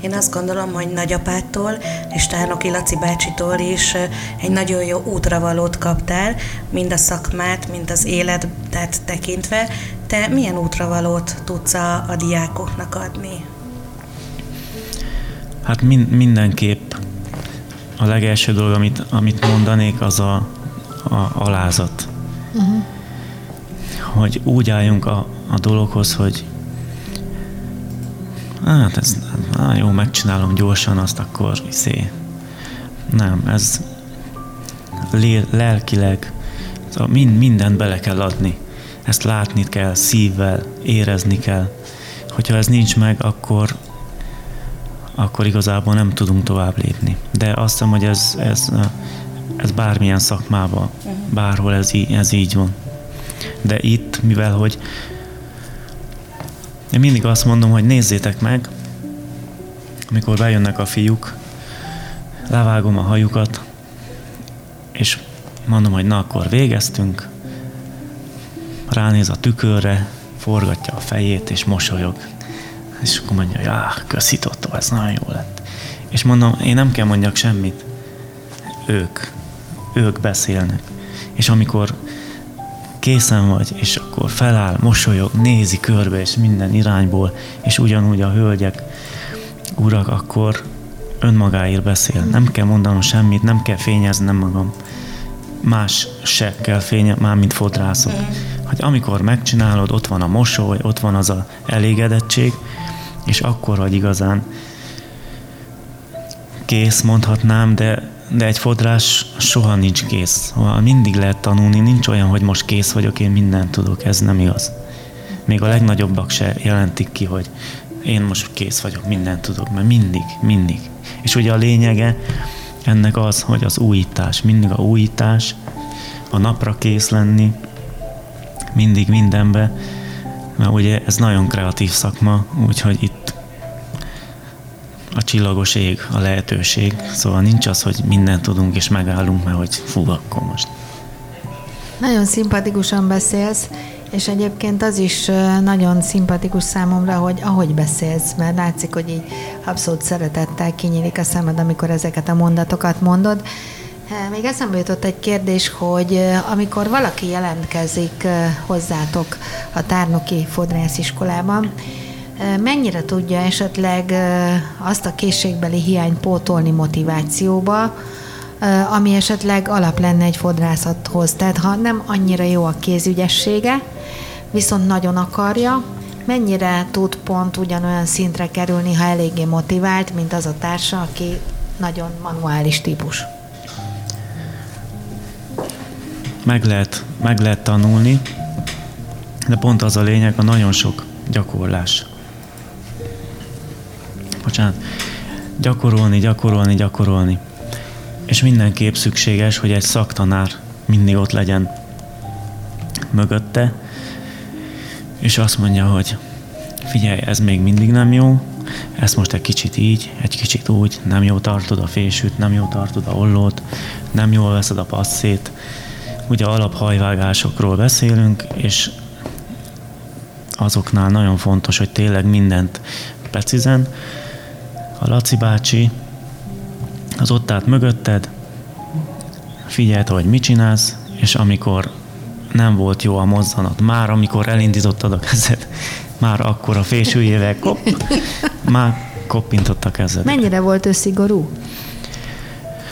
Én azt gondolom, hogy nagyapától és Tárnoki Laci bácsitól is egy nagyon jó útravalót kaptál, mind a szakmát, mind az életet tekintve. Te milyen útravalót tudsz a, a diákoknak adni? Hát min- mindenképp a legelső dolog, amit, amit mondanék, az a, a alázat. Uh-huh. Hogy úgy álljunk a, a dologhoz, hogy hát ez á, jó, megcsinálom gyorsan, azt akkor szé. Nem, ez lé, lelkileg mind, mindent bele kell adni. Ezt látni kell, szívvel, érezni kell. Hogyha ez nincs meg, akkor akkor igazából nem tudunk tovább lépni. De azt hiszem, hogy ez, ez, ez bármilyen szakmában, uh-huh. bárhol ez, ez így van. De itt, mivel hogy én mindig azt mondom, hogy nézzétek meg, amikor bejönnek a fiúk, levágom a hajukat, és mondom, hogy na akkor végeztünk, ránéz a tükörre, forgatja a fejét, és mosolyog. És akkor mondja, hogy ah, köszi Totó, ez nagyon jó lett. És mondom, én nem kell mondjak semmit. Ők. Ők beszélnek. És amikor készen vagy, és akkor feláll, mosolyog, nézi körbe, és minden irányból, és ugyanúgy a hölgyek, urak, akkor önmagáért beszél. Nem kell mondanom semmit, nem kell fényeznem magam. Más se kell fénye, már mint fodrászok. Hogy amikor megcsinálod, ott van a mosoly, ott van az a elégedettség, és akkor vagy igazán kész, mondhatnám, de, de egy fodrás soha nincs kész. Mindig lehet tanulni, nincs olyan, hogy most kész vagyok, én mindent tudok, ez nem igaz. még a legnagyobbak se jelentik ki, hogy én most kész vagyok, mindent tudok, mert mindig, mindig. És ugye a lényege ennek az, hogy az újítás, mindig a újítás, a napra kész lenni, mindig mindenbe, mert ugye ez nagyon kreatív szakma, úgyhogy itt a csillagos ég, a lehetőség, szóval nincs az, hogy mindent tudunk és megállunk, mert hogy fú, akkor most. Nagyon szimpatikusan beszélsz, és egyébként az is nagyon szimpatikus számomra, hogy ahogy beszélsz, mert látszik, hogy így abszolút szeretettel kinyílik a szemed, amikor ezeket a mondatokat mondod. Még eszembe jutott egy kérdés, hogy amikor valaki jelentkezik hozzátok a tárnoki fodrásziskolában, mennyire tudja esetleg azt a készségbeli hiányt pótolni motivációba, ami esetleg alap lenne egy fodrászathoz. Tehát ha nem annyira jó a kézügyessége, viszont nagyon akarja, mennyire tud pont ugyanolyan szintre kerülni, ha eléggé motivált, mint az a társa, aki nagyon manuális típus. Meg lehet, meg lehet tanulni, de pont az a lényeg, a nagyon sok gyakorlás. Bocsánat. Gyakorolni, gyakorolni, gyakorolni. És mindenképp szükséges, hogy egy szaktanár mindig ott legyen mögötte, és azt mondja, hogy figyelj, ez még mindig nem jó, ezt most egy kicsit így, egy kicsit úgy, nem jó tartod a fésűt, nem jó tartod a ollót, nem jól veszed a passzét. Ugye alaphajvágásokról beszélünk, és azoknál nagyon fontos, hogy tényleg mindent precízen. A Laci bácsi az ott állt mögötted, figyelte, hogy mit csinálsz, és amikor nem volt jó a mozzanat, már amikor elindítottad a kezed, már akkor a fésűjével kop, már koppintott a kezed. Mennyire volt ő szigorú?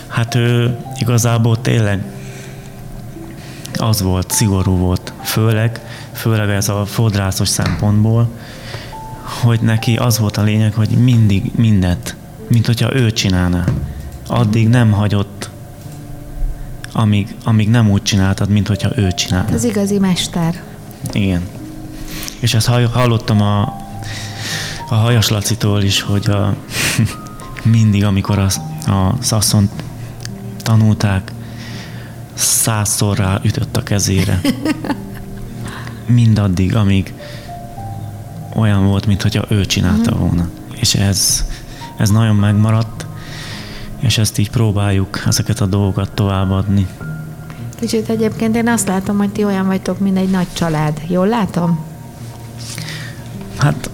Hát ő igazából tényleg az volt, szigorú volt, főleg, főleg ez a fodrászos szempontból, hogy neki az volt a lényeg, hogy mindig mindent, mint hogyha ő csinálná. Addig nem hagyott, amíg, amíg nem úgy csináltad, mint hogyha ő csinálna. Az igazi mester. Igen. És ezt hallottam a, a Hajas Lacitól is, hogy a, mindig, amikor a, a szaszont tanulták, százszor rá ütött a kezére. Mindaddig, amíg olyan volt, mintha ő csinálta uh-huh. volna. És ez, ez nagyon megmaradt, és ezt így próbáljuk ezeket a dolgokat továbbadni. Kicsit egyébként én azt látom, hogy ti olyan vagytok, mint egy nagy család. Jól látom? Hát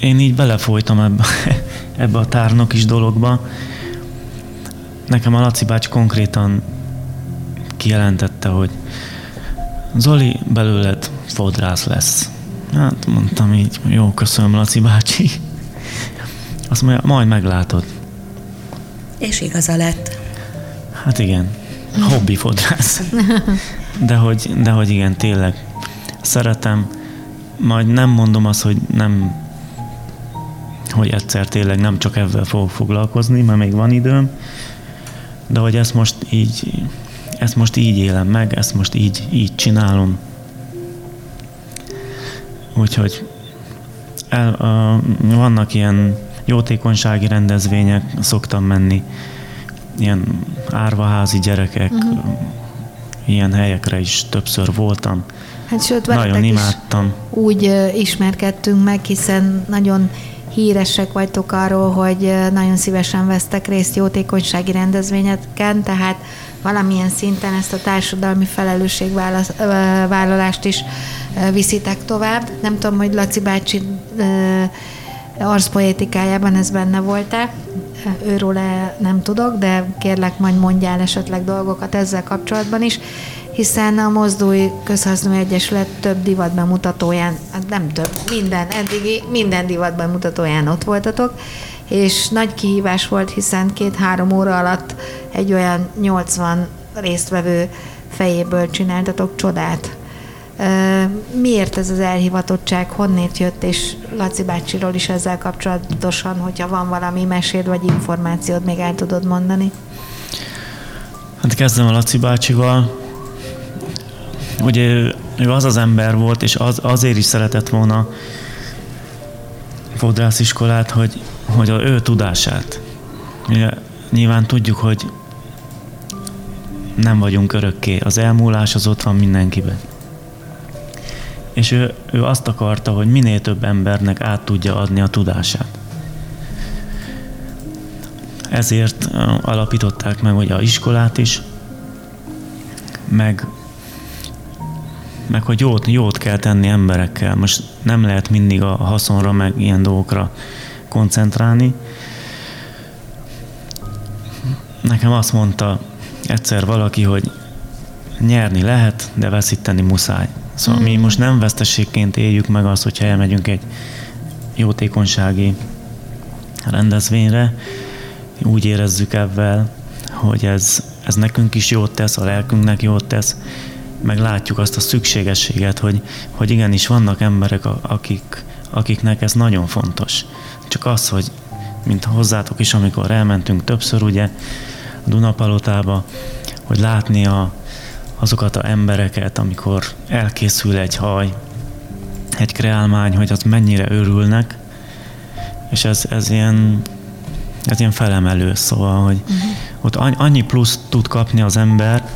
én így belefolytam ebbe, ebbe a tárnok is dologba. Nekem a Laci bács konkrétan kijelentette, hogy Zoli, belőled fodrász lesz. Hát mondtam így, jó, köszönöm Laci bácsi. Azt mondja, majd meglátod. És igaza lett. Hát igen, hobbi fodrász. De hogy, de hogy igen, tényleg szeretem. Majd nem mondom azt, hogy nem hogy egyszer tényleg nem csak ezzel fogok foglalkozni, mert még van időm, de hogy ezt most így, ezt most így élem meg, ezt most így, így csinálom, Úgyhogy el, a, vannak ilyen jótékonysági rendezvények, szoktam menni, ilyen árvaházi gyerekek, uh-huh. ilyen helyekre is többször voltam. Hát sőt, nagyon imádtam. Úgy uh, ismerkedtünk meg, hiszen nagyon híresek vagytok arról, hogy nagyon szívesen vesztek részt jótékonysági rendezvényeken, tehát valamilyen szinten ezt a társadalmi felelősségvállalást is viszitek tovább. Nem tudom, hogy Laci bácsi arszpoétikájában ez benne volt-e, őról nem tudok, de kérlek majd mondjál esetleg dolgokat ezzel kapcsolatban is, hiszen a Mozdulj Közhasznú Egyesület több divatbemutatóján, hát nem több, minden, eddigi minden divatbemutatóján ott voltatok, és nagy kihívás volt, hiszen két-három óra alatt egy olyan 80 résztvevő fejéből csináltatok csodát. Miért ez az elhivatottság, honnét jött, és Laci bácsiról is ezzel kapcsolatosan, hogyha van valami meséd vagy információd, még el tudod mondani? Hát kezdem a Laci bácsival. ő, ő az az ember volt, és az, azért is szeretett volna fodrásziskolát, hogy, hogy a ő tudását. Ugye, nyilván tudjuk, hogy nem vagyunk örökké. Az elmúlás az ott van mindenkiben. És ő, ő azt akarta, hogy minél több embernek át tudja adni a tudását. Ezért alapították meg ugye a iskolát is, meg, meg hogy jót, jót kell tenni emberekkel. Most nem lehet mindig a haszonra, meg ilyen dolgokra koncentrálni. Nekem azt mondta egyszer valaki, hogy nyerni lehet, de veszíteni muszáj. Szóval mm. mi most nem veszteségként éljük meg azt, hogyha elmegyünk egy jótékonysági rendezvényre, úgy érezzük ebben, hogy ez, ez nekünk is jót tesz, a lelkünknek jót tesz, meg látjuk azt a szükségességet, hogy, hogy igenis vannak emberek, akik, akiknek ez nagyon fontos. Csak az, hogy mint hozzátok is, amikor elmentünk többször ugye a Dunapalotába, hogy látni a, azokat a embereket, amikor elkészül egy haj, egy kreálmány, hogy az mennyire örülnek, és ez, ez ilyen ez ilyen felemelő, szóval, hogy uh-huh. ott annyi plusz tud kapni az ember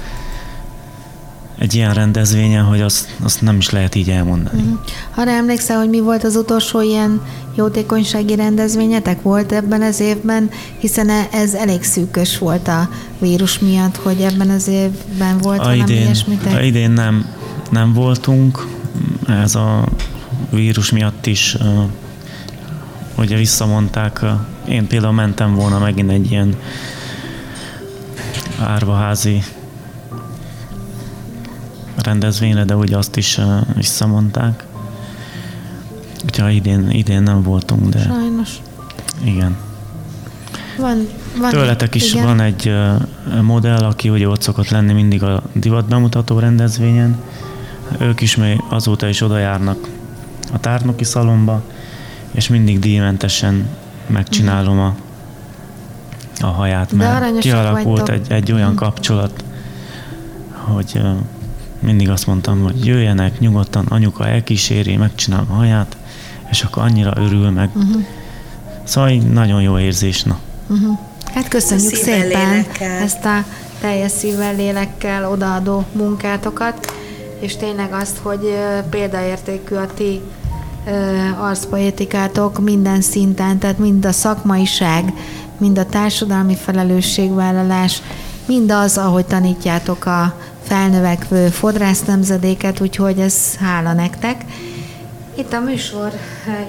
egy ilyen rendezvényen, hogy azt, azt nem is lehet így elmondani. Uh-huh. Arra emlékszel, hogy mi volt az utolsó ilyen jótékonysági rendezvényetek volt ebben az évben, hiszen e- ez elég szűkös volt a vírus miatt, hogy ebben az évben volt a valami idén, ilyesmitek? A idén nem, nem voltunk, ez a vírus miatt is ugye visszamondták, én például mentem volna megint egy ilyen árvaházi rendezvényre, de ugye azt is visszamondták. Úgyhogy idén, idén nem voltunk, de... Sajnos. Igen. Van, van Tőletek is igen. van egy modell, aki ugye ott szokott lenni mindig a divat bemutató rendezvényen. Ők is még azóta is oda járnak a tárnoki szalomba, és mindig díjmentesen megcsinálom a, a haját, mert kialakult egy, egy olyan mhm. kapcsolat, hogy mindig azt mondtam, hogy jöjjenek nyugodtan, anyuka elkíséri, megcsinálom a haját, és akkor annyira örül meg. Uh-huh. Szóval nagyon jó érzés, na. Uh-huh. Hát köszönjük szépen lélekkel. ezt a teljes szívvel, lélekkel odaadó munkátokat, és tényleg azt, hogy példaértékű a ti arszpoétikátok minden szinten, tehát mind a szakmaiság, mind a társadalmi felelősségvállalás, mind az, ahogy tanítjátok a felnövekvő fodrász nemzedéket, úgyhogy ez hála nektek. Itt a műsor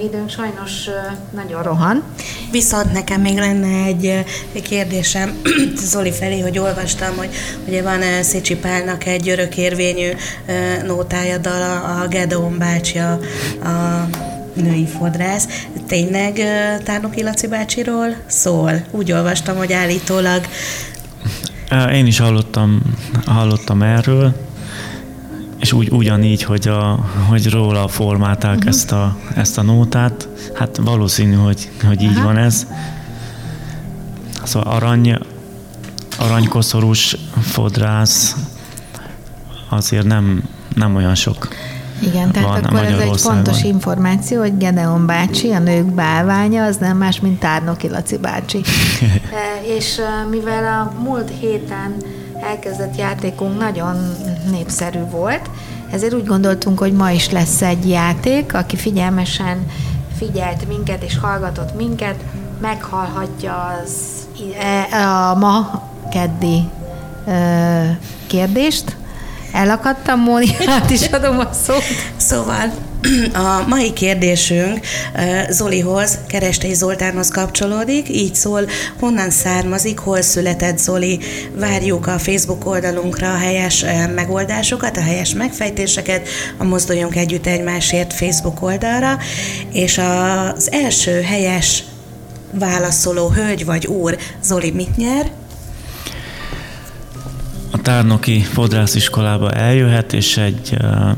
időnk sajnos nagyon rohan. Viszont nekem még lenne egy kérdésem Zoli felé, hogy olvastam, hogy ugye van Szicsi Pálnak egy örökérvényű nótája dal, a Gedeon bácsi a, a női fodrász. Tényleg Tárnoki Laci bácsiról szól? Úgy olvastam, hogy állítólag én is hallottam, hallottam erről, és úgy, ugyanígy, hogy, a, hogy róla formálták uh-huh. ezt, a, ezt a nótát. Hát valószínű, hogy, hogy így Aha. van ez. Szóval arany, aranykoszorús fodrász azért nem, nem olyan sok igen, tehát van akkor ez egy fontos információ, hogy Gedeon bácsi, a nők bálványa, az nem más, mint Tárnoki Laci bácsi. e, és mivel a múlt héten elkezdett játékunk nagyon népszerű volt, ezért úgy gondoltunk, hogy ma is lesz egy játék, aki figyelmesen figyelt minket és hallgatott minket, meghallhatja az, e, a ma keddi kérdést, Elakadtam, Móni, hát is adom a szót. Szóval a mai kérdésünk Zolihoz, Kerestei Zoltánhoz kapcsolódik, így szól, honnan származik, hol született Zoli. Várjuk a Facebook oldalunkra a helyes megoldásokat, a helyes megfejtéseket, a Mozduljunk Együtt Egymásért Facebook oldalra, és az első helyes válaszoló hölgy vagy úr, Zoli mit nyer? A tárnoki fodrásziskolába eljöhet, és egy uh,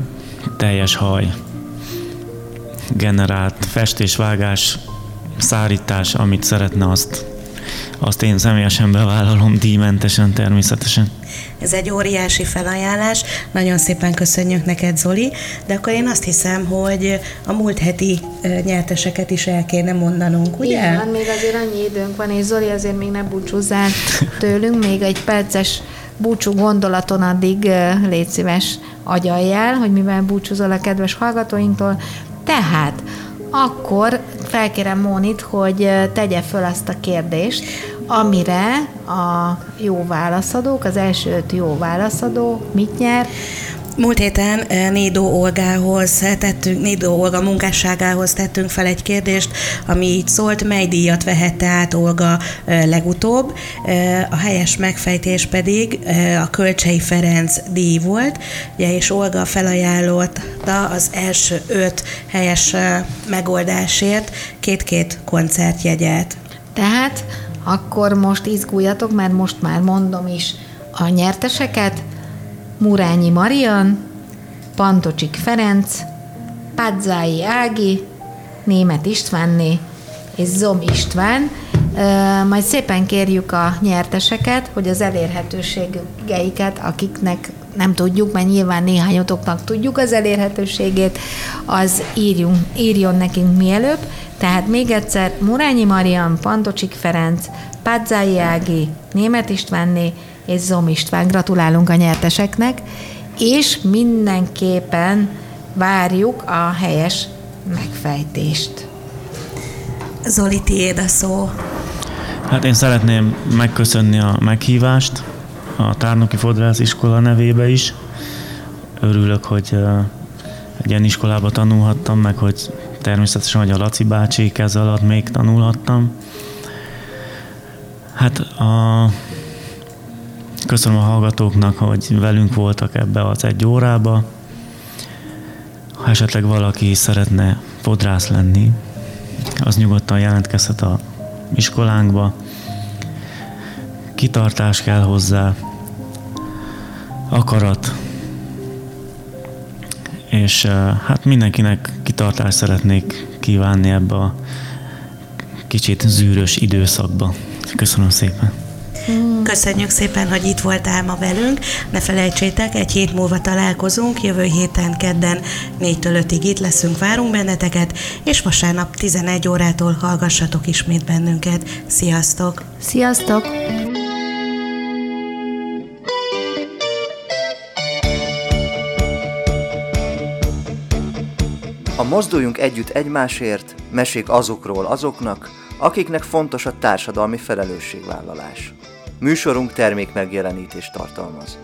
teljes haj generált festésvágás, szárítás, amit szeretne, azt azt én személyesen bevállalom díjmentesen természetesen. Ez egy óriási felajánlás, nagyon szépen köszönjük neked Zoli, de akkor én azt hiszem, hogy a múlt heti nyerteseket is el kéne mondanunk, ugye? Igen, még azért annyi időnk van, és Zoli azért még ne búcsúzzál tőlünk, még egy perces búcsú gondolaton addig légy szíves agyaljál, hogy mivel búcsúzol a kedves hallgatóinktól. Tehát akkor felkérem Mónit, hogy tegye föl azt a kérdést, amire a jó válaszadók, az első öt jó válaszadó mit nyer? Múlt héten eh, Nédó Olgához tettünk, Nédó Olga munkásságához tettünk fel egy kérdést, ami így szólt, mely díjat vehette át Olga eh, legutóbb. Eh, a helyes megfejtés pedig a Kölcsei Ferenc díj volt, ugye, és Olga felajánlotta az első öt helyes megoldásért két-két koncertjegyet. Tehát akkor most izguljatok, mert most már mondom is a nyerteseket. Murányi Marian, Pantocsik Ferenc, Padzái Ági, Német Istvánné és Zom István. Majd szépen kérjük a nyerteseket, hogy az elérhetőségeiket, akiknek nem tudjuk, mert nyilván néhányotoknak tudjuk az elérhetőségét, az írjunk, írjon nekünk mielőbb. Tehát még egyszer Murányi Marian, Pantocsik Ferenc, Padzái Ági, Német Istvánné és Zom István. Gratulálunk a nyerteseknek, és mindenképpen várjuk a helyes megfejtést. Zoli, tiéd a szó. Hát én szeretném megköszönni a meghívást a Tárnoki Fodrász iskola nevébe is. Örülök, hogy egy ilyen iskolába tanulhattam, meg hogy természetesen, hogy a Laci bácsi kez alatt még tanulhattam. Hát a Köszönöm a hallgatóknak, hogy velünk voltak ebbe az egy órába. Ha esetleg valaki szeretne fodrász lenni, az nyugodtan jelentkezhet a iskolánkba. Kitartás kell hozzá, akarat, és hát mindenkinek kitartást szeretnék kívánni ebbe a kicsit zűrös időszakba. Köszönöm szépen! Köszönjük szépen, hogy itt voltál ma velünk. Ne felejtsétek, egy hét múlva találkozunk, jövő héten kedden 4-től 5-ig itt leszünk, várunk benneteket, és vasárnap 11 órától hallgassatok ismét bennünket. Sziasztok! Sziasztok! A Mozduljunk Együtt Egymásért mesék azokról azoknak, akiknek fontos a társadalmi felelősségvállalás. Műsorunk termék megjelenítést tartalmaz.